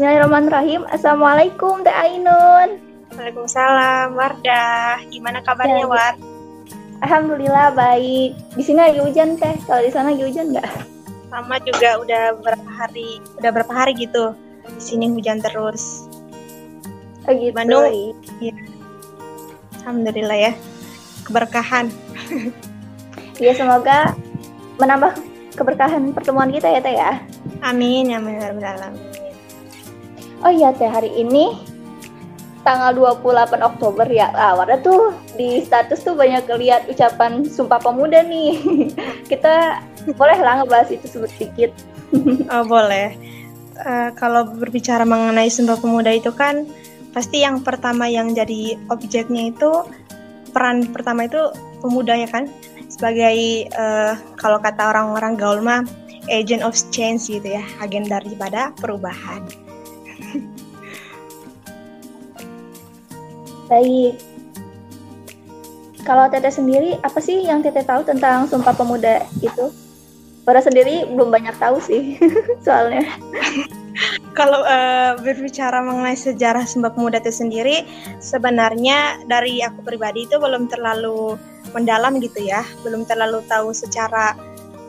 Bismillahirrahmanirrahim. Assalamualaikum Teh Ainun. Waalaikumsalam Wardah. Gimana kabarnya ya. War? Alhamdulillah baik. Di sini lagi hujan Teh. Kalau di sana lagi hujan nggak? Sama juga udah berapa hari, udah berapa hari gitu. Di sini hujan terus. Oh gitu. Bandung. Ya. Alhamdulillah ya. Keberkahan. Iya semoga menambah keberkahan pertemuan kita ya Teh ya. Amin ya amin. Oh iya teh hari ini tanggal 28 Oktober ya. Ah, Warna tuh di status tuh banyak lihat ucapan Sumpah Pemuda nih. Kita boleh lah ngebahas itu sedikit. oh, boleh. Uh, kalau berbicara mengenai Sumpah Pemuda itu kan pasti yang pertama yang jadi objeknya itu peran pertama itu pemuda ya kan sebagai uh, kalau kata orang-orang gaul mah agent of change gitu ya agen daripada perubahan Baik. Kalau Teteh sendiri, apa sih yang Teteh tahu tentang Sumpah Pemuda itu? Pada sendiri belum banyak tahu sih, soalnya. Kalau uh, berbicara mengenai sejarah Sumpah Pemuda itu sendiri, sebenarnya dari aku pribadi itu belum terlalu mendalam gitu ya, belum terlalu tahu secara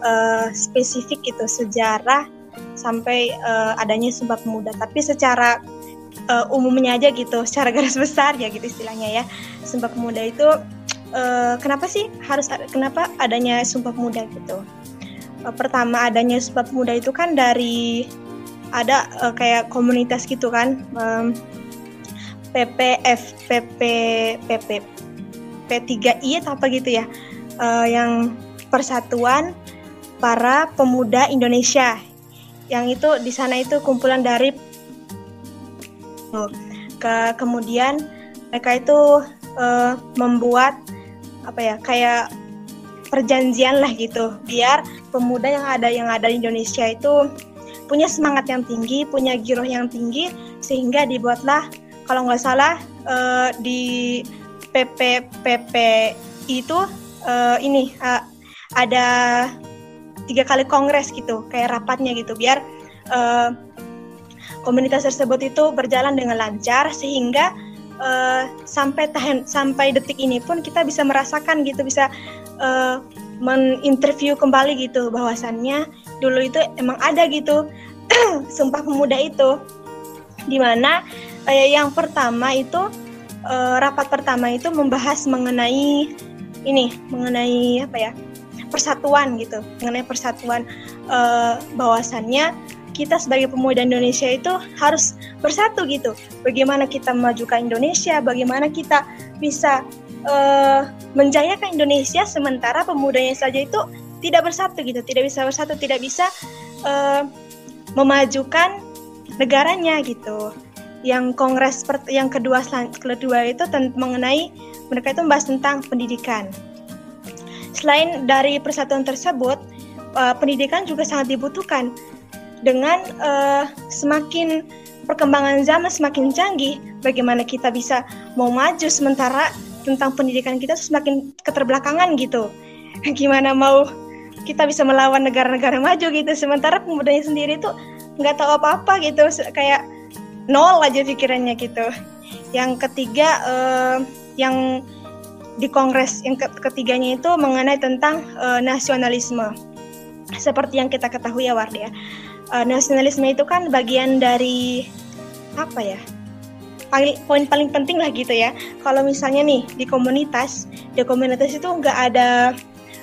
uh, spesifik gitu sejarah sampai uh, adanya Sumpah Pemuda. Tapi secara uh, umumnya aja gitu secara garis besar ya gitu istilahnya ya. Sumpah Pemuda itu uh, kenapa sih harus kenapa adanya Sumpah Pemuda gitu? Uh, pertama adanya Sumpah Pemuda itu kan dari ada uh, kayak komunitas gitu kan um, PPF PP PP P3I atau apa gitu ya. Uh, yang persatuan para pemuda Indonesia. Yang itu di sana itu kumpulan dari ke kemudian mereka itu uh, membuat apa ya kayak perjanjian lah gitu. Biar pemuda yang ada yang ada di Indonesia itu punya semangat yang tinggi, punya giroh yang tinggi sehingga dibuatlah kalau nggak salah uh, di PP PP itu uh, ini uh, ada tiga kali kongres gitu kayak rapatnya gitu. Biar uh, komunitas tersebut itu berjalan dengan lancar sehingga uh, sampai tahan sampai detik ini pun kita bisa merasakan gitu bisa uh, meninterview kembali gitu. Bahwasannya dulu itu emang ada gitu sumpah pemuda itu. Di mana uh, eh, yang pertama itu uh, rapat pertama itu membahas mengenai ini mengenai apa ya persatuan gitu mengenai persatuan uh, bahwasannya kita sebagai pemuda Indonesia itu harus bersatu gitu. Bagaimana kita memajukan Indonesia, bagaimana kita bisa uh, menjayakan Indonesia sementara pemudanya saja itu tidak bersatu gitu, tidak bisa bersatu, tidak bisa uh, memajukan negaranya gitu. Yang kongres yang kedua kedua itu mengenai mereka itu membahas tentang pendidikan. Selain dari persatuan tersebut, uh, pendidikan juga sangat dibutuhkan dengan uh, semakin perkembangan zaman semakin canggih, bagaimana kita bisa mau maju sementara tentang pendidikan kita semakin keterbelakangan gitu. Gimana mau kita bisa melawan negara-negara maju gitu, sementara pemudanya sendiri tuh nggak tahu apa-apa gitu, kayak nol aja pikirannya gitu. Yang ketiga, uh, yang di Kongres yang ketiganya itu mengenai tentang uh, nasionalisme. Seperti yang kita ketahui ya Wardia uh, nasionalisme itu kan bagian dari apa ya? Paling poin paling penting lah gitu ya. Kalau misalnya nih di komunitas, di komunitas itu nggak ada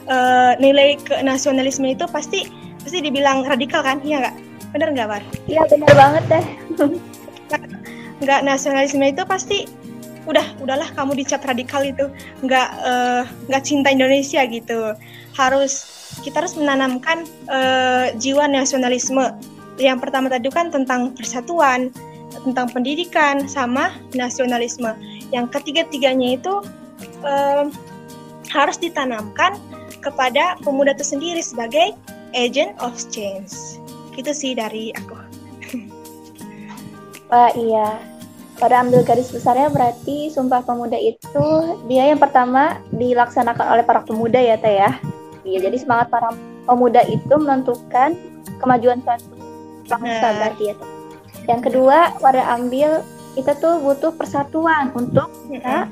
uh, nilai ke nasionalisme itu pasti pasti dibilang radikal kan? Iya nggak? Bener nggak, War? Iya bener banget deh. nggak nasionalisme itu pasti udah udahlah kamu dicap radikal itu nggak uh, cinta Indonesia gitu harus kita harus menanamkan uh, jiwa nasionalisme. Yang pertama tadi kan tentang persatuan, tentang pendidikan, sama nasionalisme. Yang ketiga-tiganya itu uh, harus ditanamkan kepada pemuda itu sendiri sebagai agent of change. Itu sih dari aku. Wah iya, pada ambil garis besarnya berarti Sumpah Pemuda itu dia yang pertama dilaksanakan oleh para pemuda ya Teh ya. Iya, jadi semangat para pemuda itu menentukan kemajuan suatu bangsa nah, berarti ya. yang kedua Wardah ambil kita tuh butuh persatuan untuk kita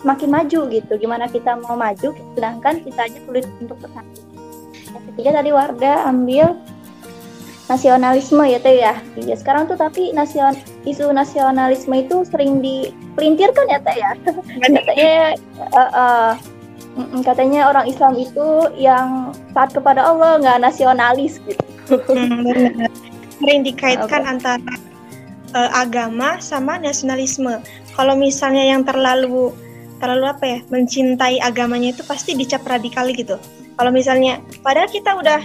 semakin maju gitu. Gimana kita mau maju sedangkan kita aja sulit untuk bersatu. Yang ketiga tadi Wardah ambil nasionalisme ya teh ya? Iya sekarang tuh tapi nasion isu nasionalisme itu sering dipelintirkan ya teh ya. Katanya uh, uh, katanya orang Islam itu yang taat kepada Allah nggak nasionalis gitu. Hmm, sering dikaitkan okay. antara uh, agama sama nasionalisme. Kalau misalnya yang terlalu terlalu apa ya mencintai agamanya itu pasti dicap radikal gitu. Kalau misalnya padahal kita udah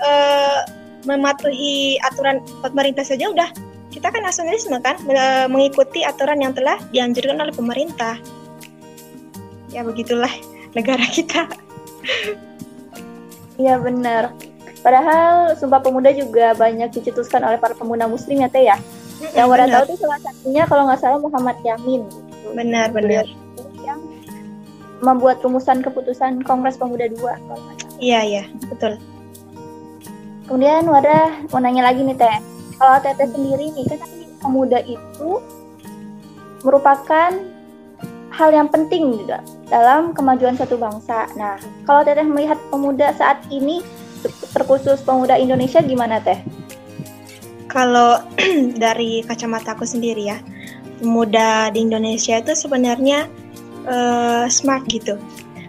uh, mematuhi aturan pemerintah saja udah kita kan nasionalisme kan mengikuti aturan yang telah dianjurkan oleh pemerintah. Ya begitulah negara kita. Iya benar. Padahal Sumpah Pemuda juga banyak dicetuskan oleh para pemuda muslim ya Teh ya? Yang Wara tahu itu salah satunya kalau nggak salah Muhammad Yamin. Benar benar. Yang membuat rumusan keputusan Kongres Pemuda dua iya iya betul. Kemudian Wara mau nanya lagi nih Teh kalau Teteh sendiri nih kan pemuda itu merupakan hal yang penting juga dalam kemajuan satu bangsa. Nah, kalau Teteh melihat pemuda saat ini terkhusus pemuda Indonesia gimana Teh? Kalau dari kacamata aku sendiri ya, pemuda di Indonesia itu sebenarnya uh, smart gitu.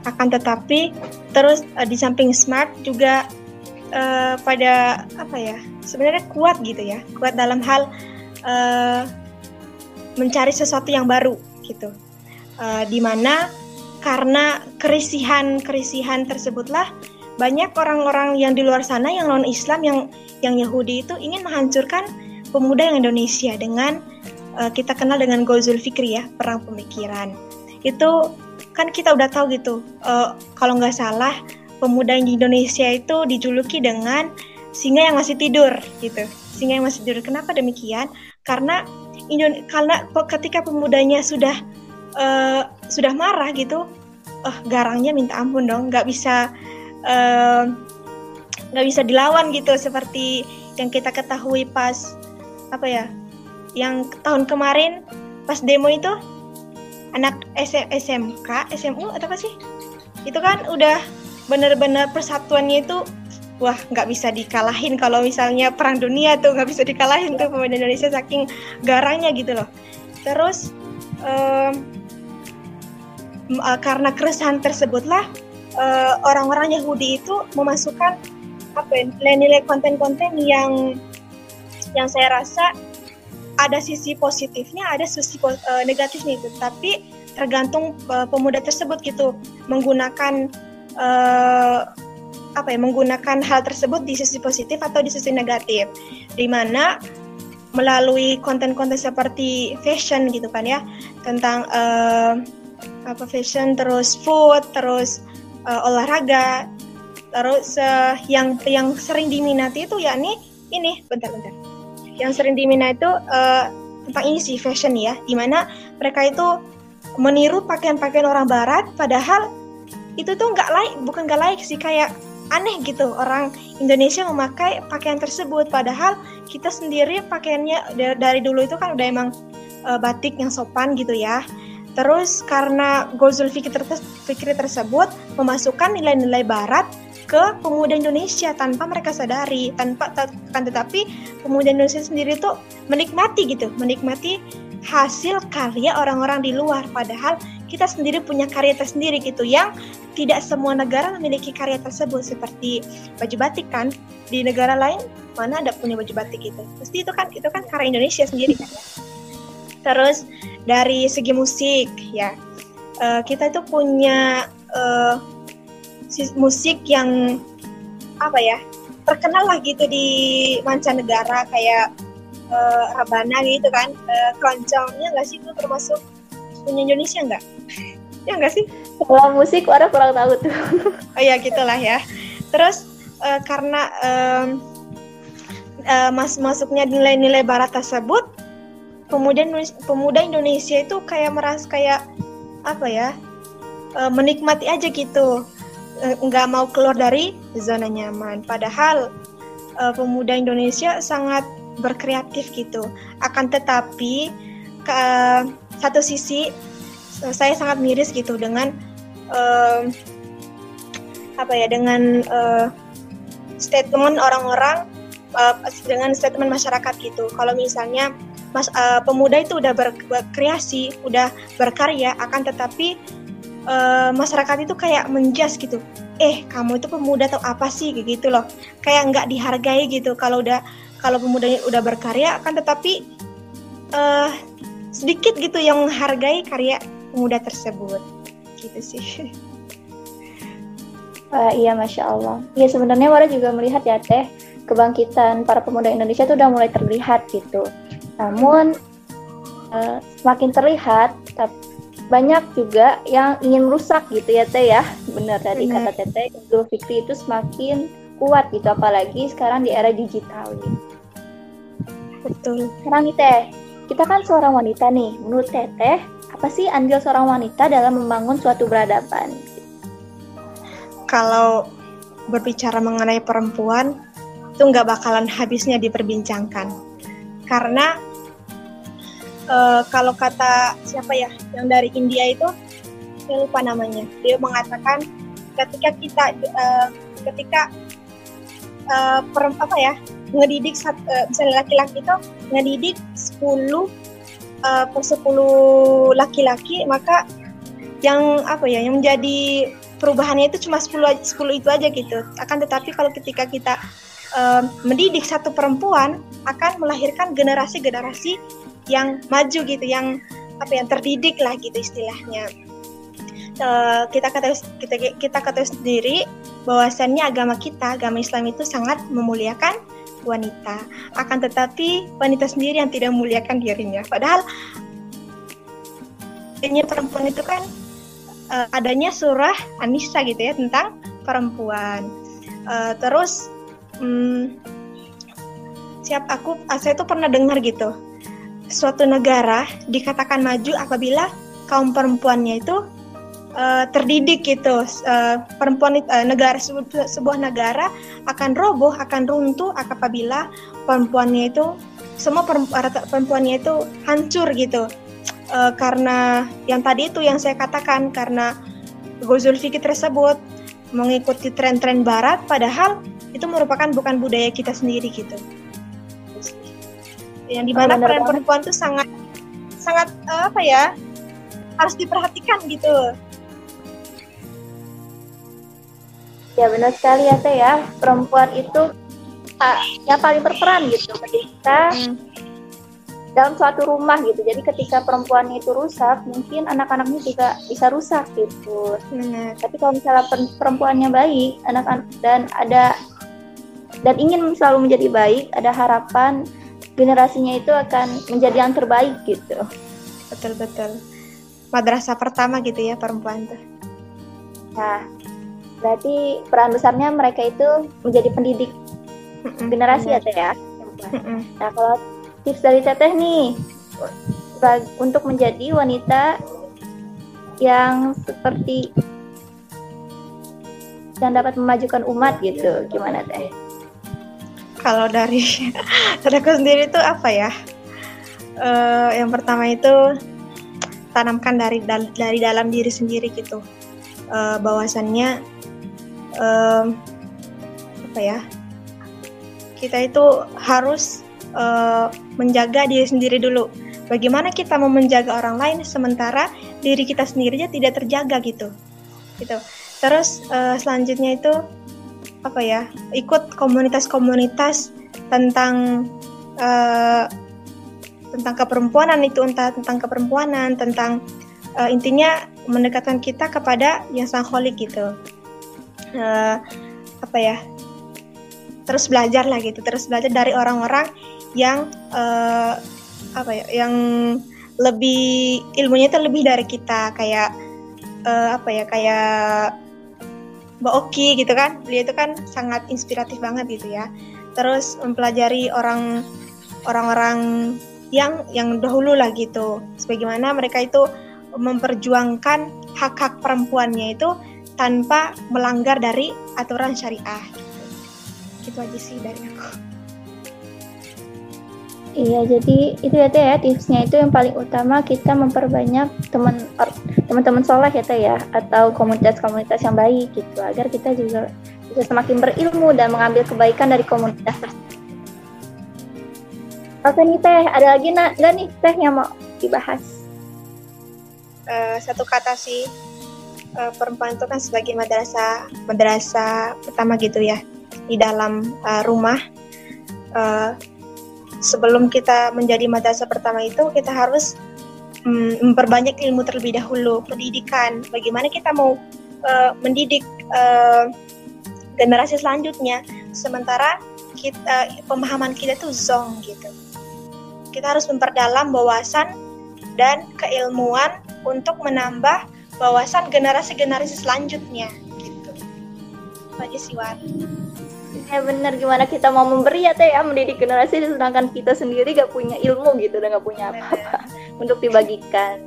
Akan tetapi terus uh, di samping smart juga uh, pada apa ya? Sebenarnya kuat gitu ya, kuat dalam hal uh, mencari sesuatu yang baru gitu. Uh, mana karena kerisihan-kerisihan tersebutlah banyak orang-orang yang di luar sana yang non Islam yang yang Yahudi itu ingin menghancurkan pemuda yang Indonesia dengan uh, kita kenal dengan Gozul Fikri ya perang pemikiran itu kan kita udah tahu gitu uh, kalau nggak salah pemuda yang di Indonesia itu dijuluki dengan singa yang masih tidur gitu. Singa yang masih tidur. Kenapa demikian? Karena Indon karena ketika pemudanya sudah uh, sudah marah gitu uh, garangnya minta ampun dong. Nggak bisa nggak uh, bisa dilawan gitu seperti yang kita ketahui pas apa ya yang tahun kemarin pas demo itu anak SM, SMK SMU atau apa sih? Itu kan udah bener-bener persatuannya itu wah nggak bisa dikalahin kalau misalnya perang dunia tuh nggak bisa dikalahin tuh pemain Indonesia saking garangnya gitu loh terus um, karena keresahan tersebutlah uh, orang-orang Yahudi itu memasukkan apa ya, nilai-nilai konten-konten yang yang saya rasa ada sisi positifnya, ada sisi uh, negatifnya itu. Tapi tergantung uh, pemuda tersebut gitu menggunakan uh, apa ya, menggunakan hal tersebut di sisi positif atau di sisi negatif. Di mana melalui konten-konten seperti fashion gitu kan ya, tentang uh, apa fashion, terus food, terus uh, olahraga terus uh, yang yang sering diminati itu yakni ini bentar-bentar yang sering diminati itu uh, tentang ini sih fashion ya di mana mereka itu meniru pakaian-pakaian orang barat padahal itu tuh nggak laik bukan nggak laik sih kayak aneh gitu. Orang Indonesia memakai pakaian tersebut padahal kita sendiri pakaiannya dari dulu itu kan udah emang uh, batik yang sopan gitu ya. Terus karena Gozul Fikri, Fikri tersebut memasukkan nilai-nilai barat ke pemuda Indonesia tanpa mereka sadari, tanpa kan tetapi pemuda Indonesia sendiri tuh menikmati gitu, menikmati hasil karya orang-orang di luar. Padahal kita sendiri punya karya tersendiri gitu yang tidak semua negara memiliki karya tersebut seperti baju batik kan? Di negara lain mana ada punya baju batik gitu pasti itu kan itu kan karya Indonesia sendiri kan ya? Terus dari segi musik ya. Uh, kita itu punya uh, musik yang apa ya terkenal lah gitu di mancanegara kayak uh, Rabana gitu kan? Uh, keroncongnya nggak sih? Itu termasuk punya Indonesia nggak? Ya nggak sih? Kalau musik orang kurang tahu tuh. Oh ya gitulah ya. Terus uh, karena um, uh, mas masuknya nilai-nilai barat tersebut pemuda pemuda Indonesia itu kayak merasa kayak apa ya e, menikmati aja gitu. Nggak mau keluar dari zona nyaman. Padahal e, pemuda Indonesia sangat berkreatif gitu. Akan tetapi ke satu sisi saya sangat miris gitu dengan uh, apa ya dengan uh, statement orang-orang uh, dengan statement masyarakat gitu. Kalau misalnya mas uh, pemuda itu udah ber, berkreasi, udah berkarya, akan tetapi uh, masyarakat itu kayak menjas gitu. Eh, kamu itu pemuda atau apa sih gitu loh. Kayak nggak dihargai gitu. Kalau udah kalau pemudanya udah berkarya, akan tetapi uh, sedikit gitu yang menghargai karya pemuda tersebut. Gitu sih. Uh, iya, masya Allah. Iya sebenarnya Wara juga melihat ya teh kebangkitan para pemuda Indonesia itu udah mulai terlihat gitu. Namun uh, semakin terlihat, banyak juga yang ingin merusak gitu ya teh ya. Benar tadi Benar. kata teteh Idul Fitri itu semakin kuat gitu, apalagi sekarang di era digital gitu. Betul. Sekarang nih teh, kita kan seorang wanita nih. Menurut teteh, apa sih andil seorang wanita dalam membangun suatu peradaban? kalau berbicara mengenai perempuan itu nggak bakalan habisnya diperbincangkan karena uh, kalau kata siapa ya yang dari India itu saya lupa namanya dia mengatakan ketika kita uh, ketika uh, per, apa ya ngedidik uh, misalnya laki-laki itu ngedidik 10 uh, per 10 laki-laki maka yang apa ya yang menjadi perubahannya itu cuma 10 10 itu aja gitu. Akan tetapi kalau ketika kita uh, mendidik satu perempuan akan melahirkan generasi-generasi yang maju gitu, yang apa yang terdidik lah gitu istilahnya. Uh, kita kata kita kita kata sendiri bahwasannya agama kita, agama Islam itu sangat memuliakan wanita. Akan tetapi wanita sendiri yang tidak memuliakan dirinya. Padahal ini perempuan itu kan uh, adanya surah Anissa gitu ya tentang perempuan. Uh, terus um, siap aku saya tuh pernah dengar gitu suatu negara dikatakan maju apabila kaum perempuannya itu uh, terdidik gitu. Uh, perempuan uh, negara sebuah, sebuah negara akan roboh akan runtuh apabila perempuannya itu semua perempuannya itu hancur gitu. Uh, karena yang tadi itu yang saya katakan karena Gozul Fikir tersebut mengikuti tren-tren barat padahal itu merupakan bukan budaya kita sendiri gitu. Yang di mana oh, peran perempuan itu sangat sangat uh, apa ya harus diperhatikan gitu ya benar sekali ya teh ya perempuan itu uh, yang paling berperan gitu ketika hmm dalam suatu rumah gitu. Jadi ketika perempuan itu rusak, mungkin anak-anaknya juga bisa rusak gitu. Hmm. Tapi kalau misalnya perempuannya baik, anak-anak dan ada dan ingin selalu menjadi baik, ada harapan generasinya itu akan menjadi yang terbaik gitu. Betul betul. Madrasah pertama gitu ya perempuan tuh. Nah, berarti peran besarnya mereka itu menjadi pendidik mm -mm, generasi ya teh ya. Nah kalau tips dari Teteh nih untuk menjadi wanita yang seperti yang dapat memajukan umat gitu gimana teh? Kalau dari aku sendiri itu apa ya? Uh, yang pertama itu tanamkan dari dari dalam diri sendiri gitu. Uh, bahwasannya uh, apa ya kita itu harus uh, menjaga diri sendiri dulu. Bagaimana kita mau menjaga orang lain sementara diri kita sendirinya tidak terjaga gitu. Gitu. Terus uh, selanjutnya itu apa ya? Ikut komunitas-komunitas tentang uh, tentang keperempuanan itu entah tentang keperempuanan, tentang uh, intinya mendekatkan kita kepada yang sang holik gitu. Uh, apa ya? Terus belajar lah gitu, terus belajar dari orang-orang yang uh, apa ya yang lebih ilmunya itu lebih dari kita kayak uh, apa ya kayak Mbak Oki gitu kan beliau itu kan sangat inspiratif banget gitu ya terus mempelajari orang orang-orang yang yang dahulu lah gitu sebagaimana mereka itu memperjuangkan hak-hak perempuannya itu tanpa melanggar dari aturan syariah. Gitu, aja sih dari aku. Iya, jadi itu ya teh ya tipsnya. Itu yang paling utama kita memperbanyak teman teman-teman soleh ya teh ya atau komunitas-komunitas yang baik gitu. Agar kita juga bisa semakin berilmu dan mengambil kebaikan dari komunitas Oke nih teh, ada lagi nak? Nggak nih teh yang mau dibahas? Uh, satu kata sih uh, perempuan itu kan sebagai madrasah madrasah pertama gitu ya di dalam uh, rumah. Uh, sebelum kita menjadi madrasah pertama itu kita harus um, memperbanyak ilmu terlebih dahulu pendidikan. Bagaimana kita mau uh, mendidik uh, generasi selanjutnya. Sementara kita pemahaman kita tuh zong gitu. Kita harus memperdalam wawasan dan keilmuan untuk menambah wawasan generasi-generasi selanjutnya gitu. Aja sih Wan. Ya benar gimana kita mau memberi ya teh ya? Mendidik generasi sedangkan kita sendiri gak punya ilmu gitu dan gak punya apa-apa untuk dibagikan.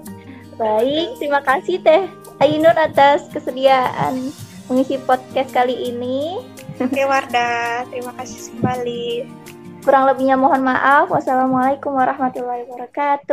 Baik terima kasih teh Ainur atas kesediaan mengisi podcast kali ini. Oke Wardah. Terima kasih kembali. Kurang lebihnya mohon maaf. Wassalamualaikum warahmatullahi wabarakatuh